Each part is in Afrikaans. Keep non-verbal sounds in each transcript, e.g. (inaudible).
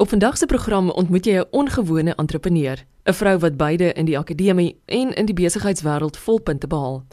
Op vandag se program ontmoet jy 'n ongewone entrepreneur, 'n vrou wat beide in die akademie en in die besigheidswêreld volpunte behaal.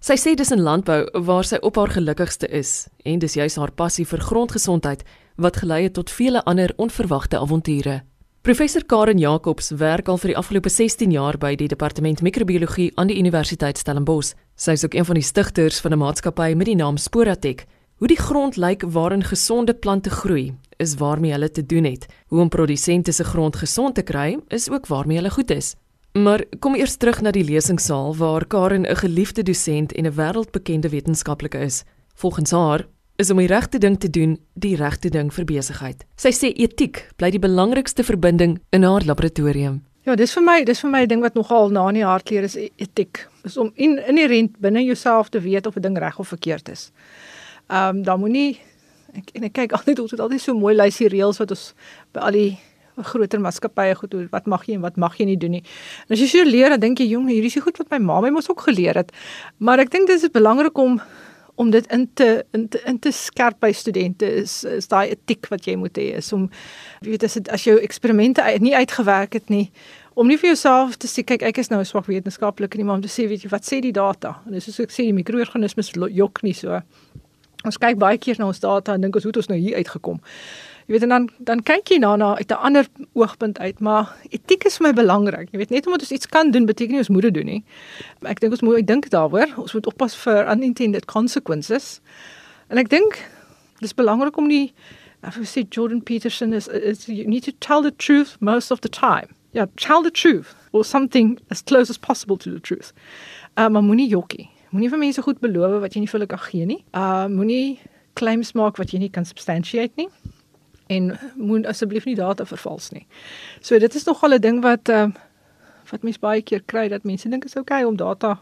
Sy sê dis in landbou waar sy op haar gelukkigste is en dis juis haar passie vir grondgesondheid wat gelei het tot vele ander onverwagte avonture. Professor Karen Jacobs werk al vir die afgelope 16 jaar by die departement microbiologie aan die Universiteit Stellenbosch. Sy is ook een van die stigters van 'n maatskappy met die naam Sporatech. Hoe die grond lyk waarin gesonde plante groei, is waarmee hulle te doen het. Hoe om produsente se grond gesond te kry, is ook waarmee hulle goed is. Maar kom eers terug na die lesingsaal waar Karen 'n geliefde dosent en 'n wêreldbekende wetenskaplike is. Volgens haar is om die regte ding te doen die regte ding vir besigheid. Sy sê etiek bly die belangrikste verbinding in haar laboratorium. Ja, dis vir my, dis vir my 'n ding wat nogal na in die hart leer is etiek. Is om in inherënt binne jouself te weet of 'n ding reg of verkeerd is. Ehm um, dan moenie ek en ek kyk (laughs) altyd ons het altyd so mooi lysie reëls wat ons by al die groter maatskappye goed doen. Wat mag jy en wat mag jy nie doen nie. En as jy so leer, dan dink jy, jong, hierdie is goed wat my ma my mos ook geleer het. Maar ek dink dit is belangrik om om dit in te in te, in te skerp by studente is is daai etiek wat jy moet hê is om weet as dit as jou eksperimente uit, nie uitgewerk het nie om nie vir jouself te sê kyk ek is nou 'n swak wetenskaplike nie maar om te sê weet jy wat sê die data en dis soos ek sê die mikroorganismes jok nie so ons kyk baie keer na ons data en dink ons hoe het ons nou hier uitgekom Jy weet en dan dan kyk jy na na uit 'n ander oogpunt uit, maar etiek is vir my belangrik. Jy weet net omdat ons iets kan doen beteken nie ons moet dit doen nie. Ek dink ons moet dink daaroor. Ons moet oppas vir unintended consequences. En ek dink dis belangrik om nie as jy sê Jordan Peterson is, is you need to tell the truth most of the time. Ja, yeah, tell the truth or something as close as possible to the truth. Uh, maar moenie jokkie. Moenie vir mense goed beloof wat jy nie vir hulle kan gee nie. Uh moenie claims maak wat jy nie kan substantiate nie en moet asseblief nie data vervals nie. So dit is nogal 'n ding wat ehm uh, wat mense baie keer kry dat mense dink is okay om data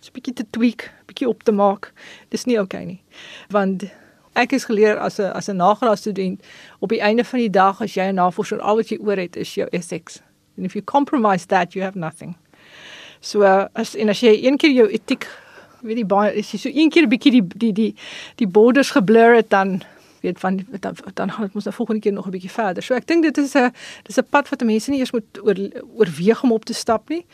so 'n bietjie te tweak, bietjie op te maak. Dis nie okay nie. Want ek is geleer as 'n as 'n nagraad student op die einde van die dag as jy 'n navorser al wat jy oor het is jou ethics. And if you compromise that, you have nothing. So uh, as en as jy een keer jou etiek weet jy baie as jy so een keer 'n bietjie die die die die borders geblur het dan weet van dan dan gaan dit mos nou volgende keer nog 'n bietjie verder. So ek dink dit is 'n dis 'n pad wat mense nie eers moet oor oorweeg om op te stap nie.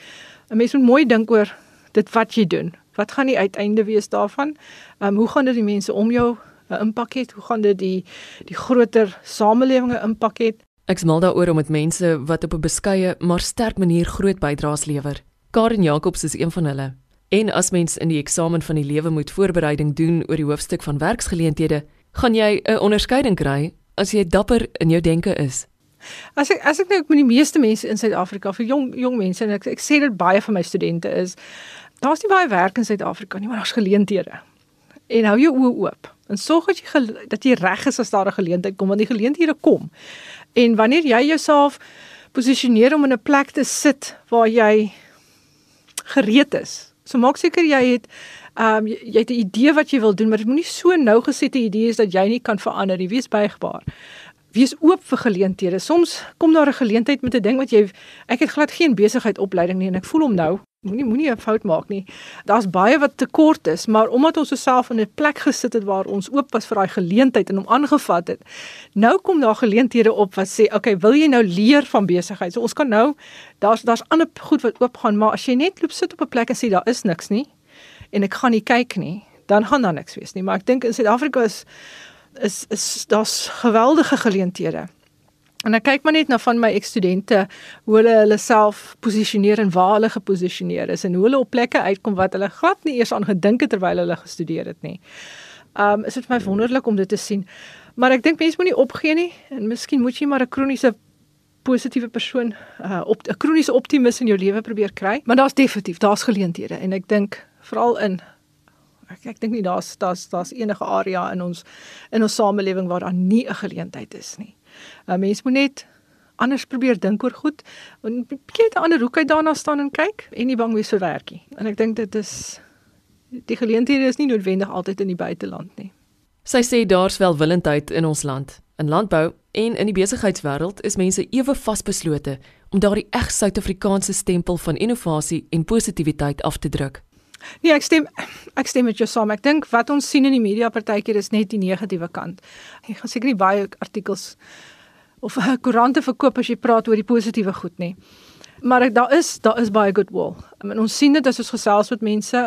'n Mens moet mooi dink oor dit wat jy doen. Wat gaan die uiteinde wees daarvan? Ehm um, hoe gaan dit die mense om jou 'n uh, impak hê? Hoe gaan dit die die groter samelewing 'n impak hê? Ek smal daaroor om met mense wat op 'n beskeie maar sterk manier groot bydraes lewer. Karen Jacobs is een van hulle. En as mens in die eksamen van die lewe moet voorbereiding doen oor die hoofstuk van werksgeleenthede, gaan jy 'n onderskeiding kry as jy dapper in jou denke is. As ek as ek nou met die meeste mense in Suid-Afrika vir jong jong mense en ek ek sê dit baie van my studente is daar's nie baie werk in Suid-Afrika nie, maar daar's geleenthede. En hou jou oë oop. En sorg dat jy dat jy reg is as daar 'n geleentheid kom, want die geleenthede kom. En wanneer jy jouself posisioneer om in 'n plek te sit waar jy gereed is. So maak seker jy het Ehm um, jy, jy het 'n idee wat jy wil doen, maar dit moenie so nou gesette idees dat jy nie kan verander nie. Wees buigbaar. Wees oop vir geleenthede. Soms kom daar 'n geleentheid met 'n ding wat jy ek het glad geen besigheid opleiding nie en ek voel hom nou. Moenie moenie 'n fout maak nie. Daar's baie wat tekort is, maar omdat ons osself in 'n plek gesit het waar ons oop was vir daai geleentheid en hom aangevat het. Nou kom daar geleenthede op wat sê, "Oké, okay, wil jy nou leer van besigheid?" So ons kan nou daar's daar's ander goed wat oopgaan, maar as jy net loop sit op 'n plek en sê daar is niks nie, en ek gaan nie kyk nie, dan gaan daar niks wees nie. Maar ek dink in Suid-Afrika is is is daar's geweldige geleenthede. En ek kyk maar net na van my ekstudente hoe hulle hulle self posisioneer en waar hulle geposisioneer is en hoe hulle op plekke uitkom wat hulle glad nie eers aan gedink het terwyl hulle gestudeer het nie. Um is dit vir my wonderlik om dit te sien. Maar ek dink mense moenie opgee nie en miskien moet jy maar 'n kroniese positiewe persoon uh op 'n kroniese optimis in jou lewe probeer kry. Maar daar's definitief, daar's geleenthede en ek dink veral in ek ek dink nie daar's daar's daar's enige area in ons in ons samelewing waar daar nie 'n geleentheid is nie. 'n uh, Mens moet net anders probeer dink oor goed en bietjie 'n ander hoek uit daarna staan en kyk en nie bang wees vir werkie. En ek dink dit is die geleenthede is nie noodwendig altyd in die buiteland nie. Sy sê daar's welwillendheid in ons land. In landbou en in die besigheidswêreld is mense ewe vasbeslote om daardie eg Suid-Afrikaanse stempel van innovasie en positiwiteit af te druk. Nee, ek stem ek stem met jou saam. Ek dink wat ons sien in die media partykeer is net die negatiewe kant. Ek gaan seker nie baie artikels of koerante verkoop as jy praat oor die positiewe goed nie. Maar ek, daar is daar is baie goodwill. En ons sien dit as ons gesels met mense.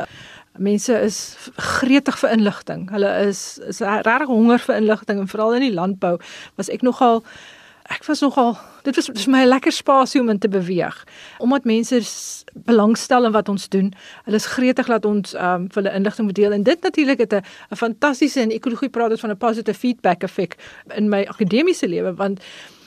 Mense is gretig vir inligting. Hulle is is regtig honger vir inligting en veral in die landbou was ek nogal ek was nogal dit was vir my 'n lekker spasie om in te beweeg omdat mense belangstel in wat ons doen. Hulle is gretig dat ons ehm um, vir hulle inligting moet deel en dit natuurlik het 'n fantastiese en ekologie praat ons van 'n positive feedback effek in my akademiese lewe want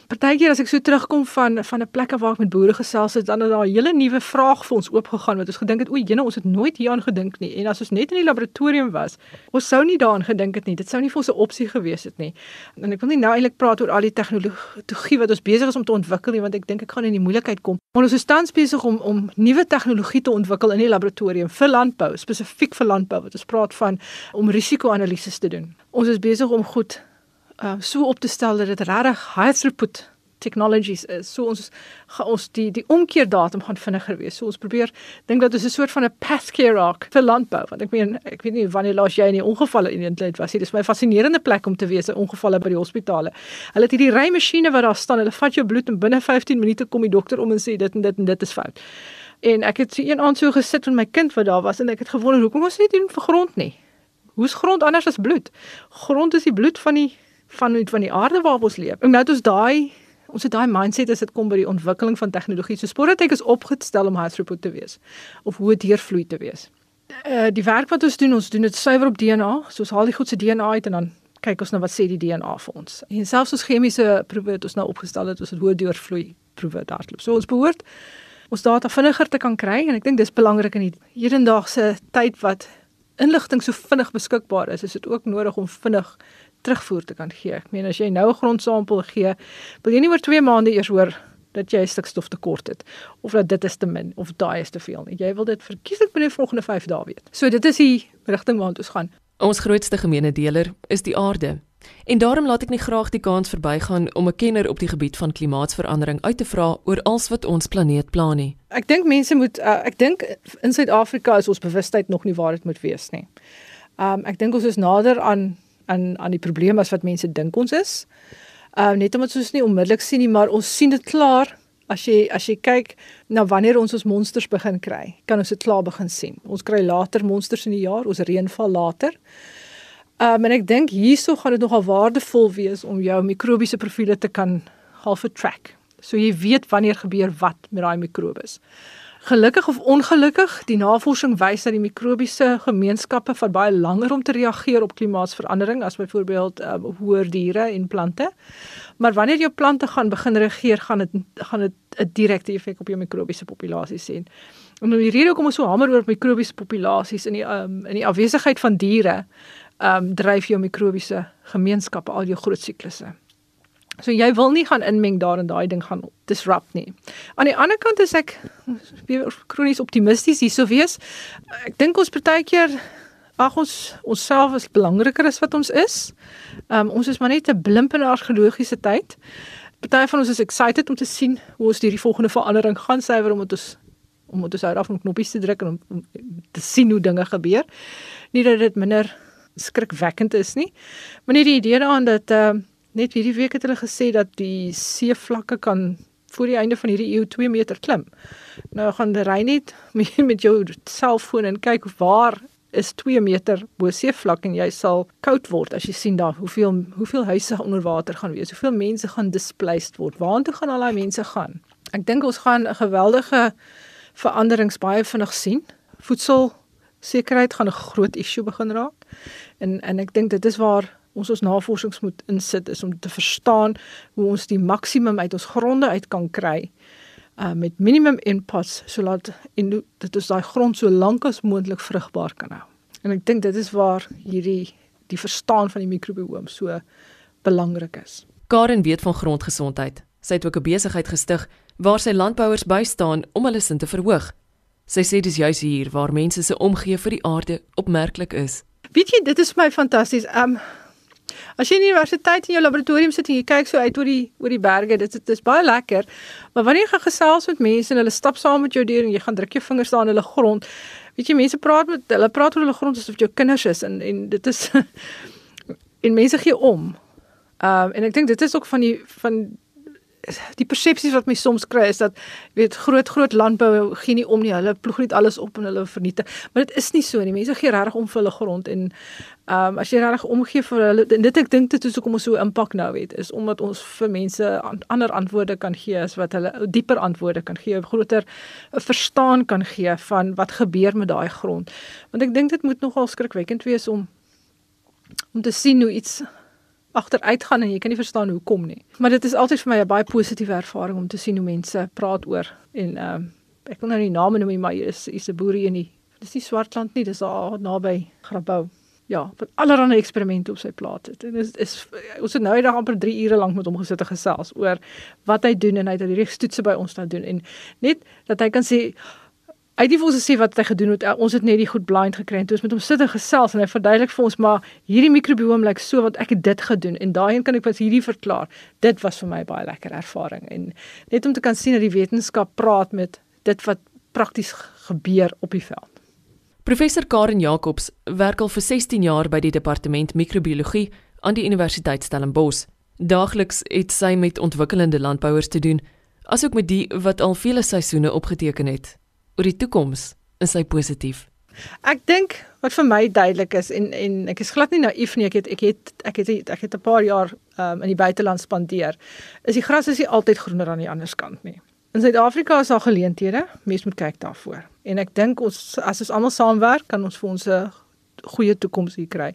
Partykeer as ek so terugkom van van 'n plek waar ek met boere gesels het, dan het daar 'n hele nuwe vraag vir ons oopgegaan wat ons gedink het, o, jene, ons het nooit hieraan gedink nie. En as ons net in die laboratorium was, ons sou nie daaraan gedink het nie. Dit sou nie vir ons 'n opsie gewees het nie. En ek wil nie nou eintlik praat oor al die tegnologie wat ons besig is om te ontwikkel nie, want ek dink ek gaan in die moeilikheid kom. Maar ons is tans besig om om nuwe tegnologie te ontwikkel in die laboratorium vir landbou, spesifiek vir landbou wat ons praat van om risiko-analises te doen. Ons is besig om goed uh, so op te stel dat dit regtig high throughput technologies is. So ons ons die die omkeerdatum gaan vinniger wees. So ons probeer dink dat dit 'n soort van 'n pathcare arc vir landbou. Want ek meen ek weet nie wanneer laas jy in 'n ongeval in eintlik was nie. Dis my fascinerende plek om te wees, ongevalle by die hospitale. Hulle het hierdie ry masjiene wat daar staan. Hulle vat jou bloed en binne 15 minute kom die dokter om en sê dit en dit en dit is fout. En ek het so een aand so gesit met my kind wat daar was en ek het gewonder hoekom ons nie doen vir grond nie. Hoe's grond anders as bloed? Grond is die bloed van die van van die aarde waarop ons leef. En nou het ons daai ons het daai mindset as dit kom by die ontwikkeling van tegnologie. So Sporetek is opgestel om high throughput te wees of hoe deurvloei te wees. Uh die werk wat ons doen, ons doen dit suiwer op DNA. So ons haal die goed se DNA uit en dan kyk ons nou wat sê die DNA vir ons. En selfs ons chemiese proewe het ons nou opgestel dat ons dit hoe deurvloei proewe daarloop. So ons behoort ons data vinniger te kan kry en ek dink dis belangrik in die hedendaagse tyd wat inligting so vinnig beskikbaar is, is dit ook nodig om vinnig terugvoer te kan gee. Ek meen as jy nou 'n grondsampel gee, wil jy nie oor 2 maande eers hoor dat jy stikstof tekort het of dat dit is te min of daai is te veel nie. Jy wil dit verkieslik binne die volgende 5 dae weet. So dit is die rigting waarna ons gaan. Ons grootste gemeene deler is die aarde. En daarom laat ek nie graag die kans verbygaan om 'n kenner op die gebied van klimaatsverandering uit te vra oor alles wat ons planeet pla nie. Ek dink mense moet uh, ek dink in Suid-Afrika is ons bewustheid nog nie waar dit moet wees nie. Um ek dink ons is nader aan aan aan die probleem as wat mense dink ons is. Ehm uh, net omdat ons nie onmiddellik sien nie, maar ons sien dit klaar as jy as jy kyk na wanneer ons ons monsters begin kry, kan ons dit klaar begin sien. Ons kry later monsters in die jaar, ons reënval later. Ehm um, en ek dink hierso gaan dit nogal waardevol wees om jou mikrobiese profile te kan half track. So jy weet wanneer gebeur wat met daai mikrobes. Gelukkig of ongelukkig, die navorsing wys dat die mikrobiese gemeenskappe vat baie langer om te reageer op klimaatsverandering as byvoorbeeld um, hoër diere en plante. Maar wanneer jou plante gaan begin reageer, gaan dit gaan dit 'n direkte effek op jou mikrobiese populasies hê. En nou die rede hoekom ons so hamer oor mikrobiese populasies in die um, in die afwesigheid van diere, ehm um, dryf jou mikrobiese gemeenskappe al jou groot siklusse. So jy wil nie gaan inmeng daar en daai ding gaan disrupt nie. Aan die ander kant is ek weer kronies optimisties hierso wees. Ek dink ons partykeer ag ons onsself is belangriker as wat ons is. Um ons is maar net 'n blimp in 'n argeologiese tyd. Party van ons is excited om te sien hoe ons hierdie volgende verandering gaan sywer om ons om ons uit af om knoppies te druk en om, om te sien hoe dinge gebeur. Nie dat dit minder skrikwekkend is nie, maar net die idee daaraan dat ehm uh, net hierdie week het hulle gesê dat die seevlakke kan voor die einde van hierdie eeu 2 meter klim. Nou gaan ry net (laughs) met jou selfoon en kyk waar is 2 meter bo seevlak en jy sal koud word as jy sien daar hoeveel hoeveel huise onder water gaan wees. Hoeveel mense gaan displaced word. Waartoe gaan al daai mense gaan? Ek dink ons gaan 'n geweldige veranderings baie vinnig sien. Voedsel sekerheid gaan 'n groot issue begin raak. En en ek dink dit is waar ons ons navorsings moet insit is om te verstaan hoe ons die maksimum uit ons gronde uit kan kry uh met minimum inputs sodat in dit is daai grond so lank as moontlik vrugbaar kan hou. En ek dink dit is waar hierdie die verstaan van die mikrobiom so belangrik is. Karen weet van grondgesondheid. Sy het ook 'n besigheid gestig waar sy landbouers bystaan om hulle sin te verhoog. Sy sê dis juis hier waar mense se omgee vir die aarde opmerklik is. Weet jy, dit is vir my fantasties. Um As jy in die universiteit in jou laboratorium sit en jy kyk so uit oor die oor die berge, dit dit is baie lekker. Maar wanneer jy gaan gesels met mense en hulle stap saam met jou deur en jy gaan druk jou vingers daar in hulle grond, weet jy mense praat met hulle praat oor hulle grond asof jou kinders is en en dit is (laughs) en mense gee om. Ehm um, en ek dink dit is ook van die van die persepsies wat my soms kry is dat weet groot groot landbou gee nie om nie. Hulle ploeg net alles op en hulle vernietig. Maar dit is nie so nie. Mense gee regtig om vir hulle grond en ehm um, as jy regtig omgee vir hulle dit ek dink dit is hoekom ons so impak nou het is omdat ons vir mense ander antwoorde kan gee as wat hulle dieper antwoorde kan gee, groter verstaan kan gee van wat gebeur met daai grond. Want ek dink dit moet nogal skrikwekkend wees om om te sien hoe iets agteruit gaan en jy kan nie verstaan hoekom nie. Maar dit is altyd vir my 'n baie positiewe ervaring om te sien hoe mense praat oor en ehm um, ek wil nou nie name noem nie, maar hier is is 'n boerie in die dis nie Swartland nie, dis daar naby Grabouw ja, wat allerlei eksperimente op sy plaas het. En is is ons het nou eendag amper 3 ure lank met hom gesit en gesels oor wat hy doen en hy het al hierdie toetse by ons nou doen en net dat hy kan sê hy het nie vir ons gesê wat hy gedoen het. Ons het net die goed blind gekry en toe ons met hom sit en gesels en hy verduidelik vir ons maar hierdie mikrobiom lyk like so wat ek het dit gedoen en daai kan ek wat hierdie verklaar. Dit was vir my baie lekker ervaring en net om te kan sien dat die wetenskap praat met dit wat prakties gebeur op die veld. Professor Karen Jacobs werk al vir 16 jaar by die departement microbiologie aan die Universiteit Stellenbosch. Daagliks het sy met ontwikkelende landbouers te doen, asook met die wat al vele seisoene opgeteken het. Oor die toekoms is sy positief. Ek dink wat vir my duidelik is en en ek is glad nie naïef nie, ek het ek het ek het ek het 'n paar jaar um, in die buiteland spandeer. Is die gras is nie altyd groener aan die ander kant nie. In Suid-Afrika is daar geleenthede, mens moet kyk daarvoor. En ek dink ons as ons almal saamwerk, kan ons vir ons 'n goeie toekoms hier kry.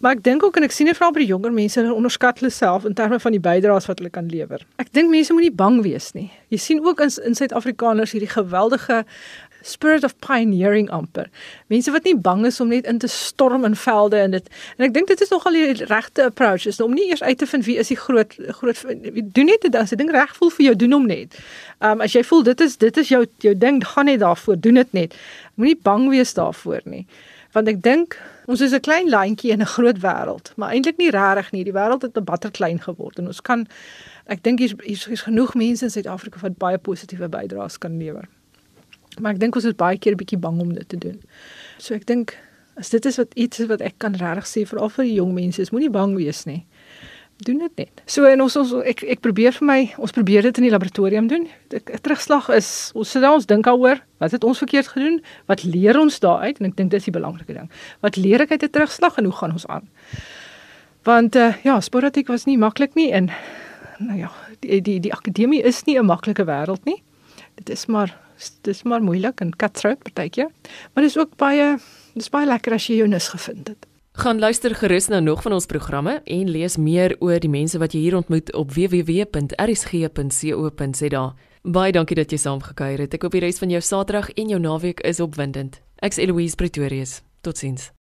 Maar ek dink ook en ek sien dit veral by die jonger mense, hulle onderskat hulle self in terme van die bydraes wat hulle kan lewer. Ek dink mense moenie bang wees nie. Jy sien ook in in Suid-Afrikaners hierdie geweldige spirit of pioneering amper. Mense wat nie bang is om net in te storm in velde en dit en ek dink dit is nogal die regte approach is om nie eers uit te vind wie is die groot groot doen net dit as jy ding reg voel vir jou doen hom net. Ehm um, as jy voel dit is dit is jou jou ding gaan net daarvoor doen dit net. Moenie bang wees daarvoor nie. Want ek dink ons is 'n klein landjie in 'n groot wêreld, maar eintlik nie regtig nie. Die wêreld het 'n batter klein geword en ons kan ek dink hier's hier's hier genoeg mense in Suid-Afrika wat baie positiewe bydraes kan lewer. Maar ek dink ons is baie keer 'n bietjie bang om dit te doen. So ek dink as dit is wat iets is wat ek kan regtig sê vir al vir jong mense, is moenie bang wees nie. Doen dit net. So en ons ons ek ek probeer vir my, ons probeer dit in die laboratorium doen. 'n Terugslag is ons sit daar ons dink daaroor, wat het ons verkeerd gedoen? Wat leer ons daaruit? En ek dink dit is die belangrike ding. Wat leer ek uit 'n terugslag en hoe gaan ons aan? Want uh, ja, sporatiek was nie maklik nie en nou ja, die die die akademie is nie 'n maklike wêreld nie. Dit is maar dis maar moeilik en cutthroat partykeer. Maar dis ook baie dis baie lekker as jy jou nis gevind het. Gaan luister gerus nou nog van ons programme en lees meer oor die mense wat jy hier ontmoet op www.rsg.co.za. Baie dankie dat jy saamgekuier het. Ek hoop die res van jou Saterdag en jou naweek is opwindend. Ek's Eloise Pretorius. Totsiens.